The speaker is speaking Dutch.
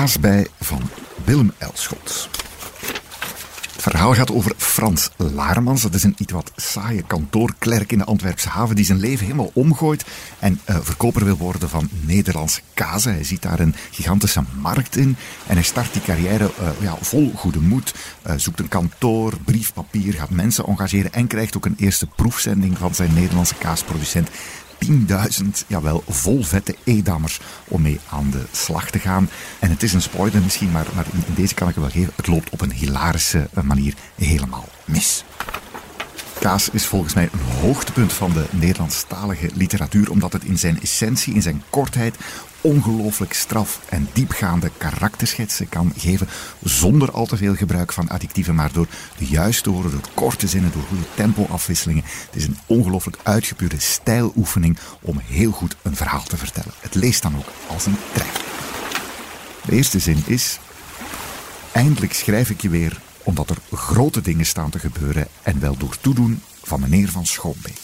kaasbij van Willem Elschot. Het verhaal gaat over Frans Laarmans. Dat is een iets wat saaie kantoorklerk in de Antwerpse haven die zijn leven helemaal omgooit en uh, verkoper wil worden van Nederlandse kazen. Hij ziet daar een gigantische markt in en hij start die carrière uh, ja, vol goede moed. Uh, zoekt een kantoor, briefpapier, gaat mensen engageren en krijgt ook een eerste proefzending van zijn Nederlandse kaasproducent 10.000, jawel, vol vette Edammers om mee aan de slag te gaan. En het is een spoiler misschien, maar, maar in deze kan ik wel geven. Het loopt op een hilarische manier helemaal mis. Kaas is volgens mij een hoogtepunt van de Nederlandstalige literatuur, omdat het in zijn essentie, in zijn kortheid, ongelooflijk straf en diepgaande karakterschetsen kan geven, zonder al te veel gebruik van addictieven, maar door de juiste woorden, door korte zinnen, door goede tempoafwisselingen. Het is een ongelooflijk uitgepuurde stijloefening om heel goed een verhaal te vertellen. Het leest dan ook als een trein. De eerste zin is: Eindelijk schrijf ik je weer omdat er grote dingen staan te gebeuren en wel door toedoen van meneer van Schoonbeek.